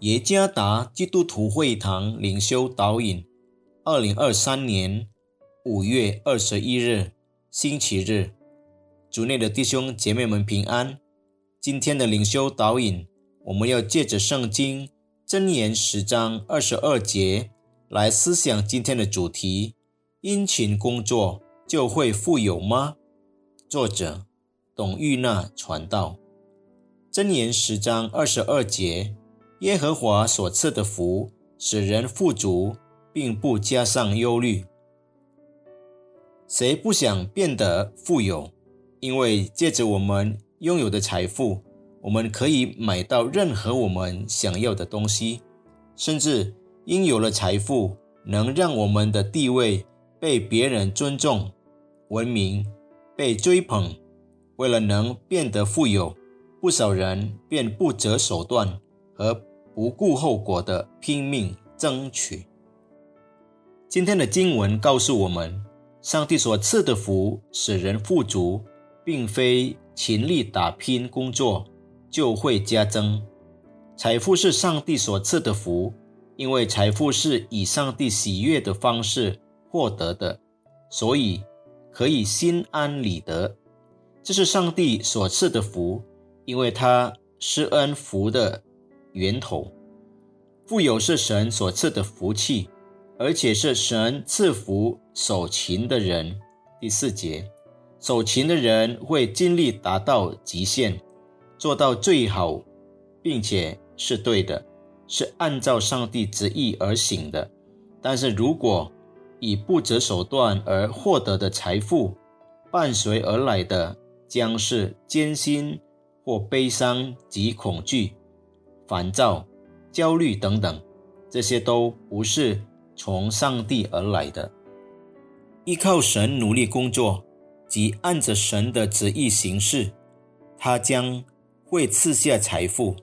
耶加达基督徒会堂领修导引，二零二三年五月二十一日，星期日，主内的弟兄姐妹们平安。今天的领修导引，我们要借着圣经箴言十章二十二节来思想今天的主题：殷勤工作就会富有吗？作者董玉娜传道。箴言十章二十二节：耶和华所赐的福使人富足，并不加上忧虑。谁不想变得富有？因为借着我们拥有的财富，我们可以买到任何我们想要的东西，甚至因有了财富，能让我们的地位被别人尊重、文明、被追捧。为了能变得富有。不少人便不择手段和不顾后果的拼命争取。今天的经文告诉我们，上帝所赐的福使人富足，并非勤力打拼工作就会加增。财富是上帝所赐的福，因为财富是以上帝喜悦的方式获得的，所以可以心安理得。这是上帝所赐的福。因为他施恩福的源头，富有是神所赐的福气，而且是神赐福守勤的人。第四节，守勤的人会尽力达到极限，做到最好，并且是对的，是按照上帝旨意而行的。但是如果以不择手段而获得的财富，伴随而来的将是艰辛。或悲伤及恐惧、烦躁、焦虑等等，这些都不是从上帝而来的。依靠神努力工作，及按着神的旨意行事，他将会赐下财富。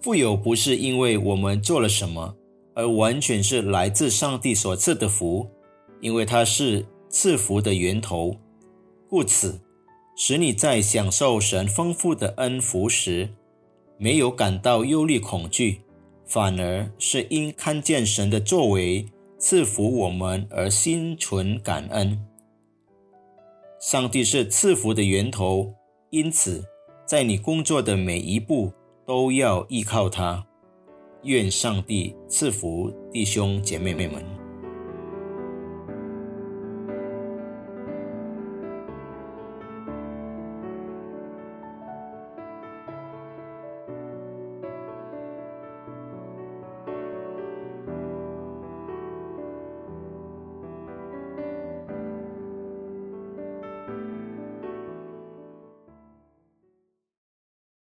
富有不是因为我们做了什么，而完全是来自上帝所赐的福，因为他是赐福的源头，故此。使你在享受神丰富的恩福时，没有感到忧虑恐惧，反而是因看见神的作为赐福我们而心存感恩。上帝是赐福的源头，因此在你工作的每一步都要依靠他。愿上帝赐福弟兄姐妹们。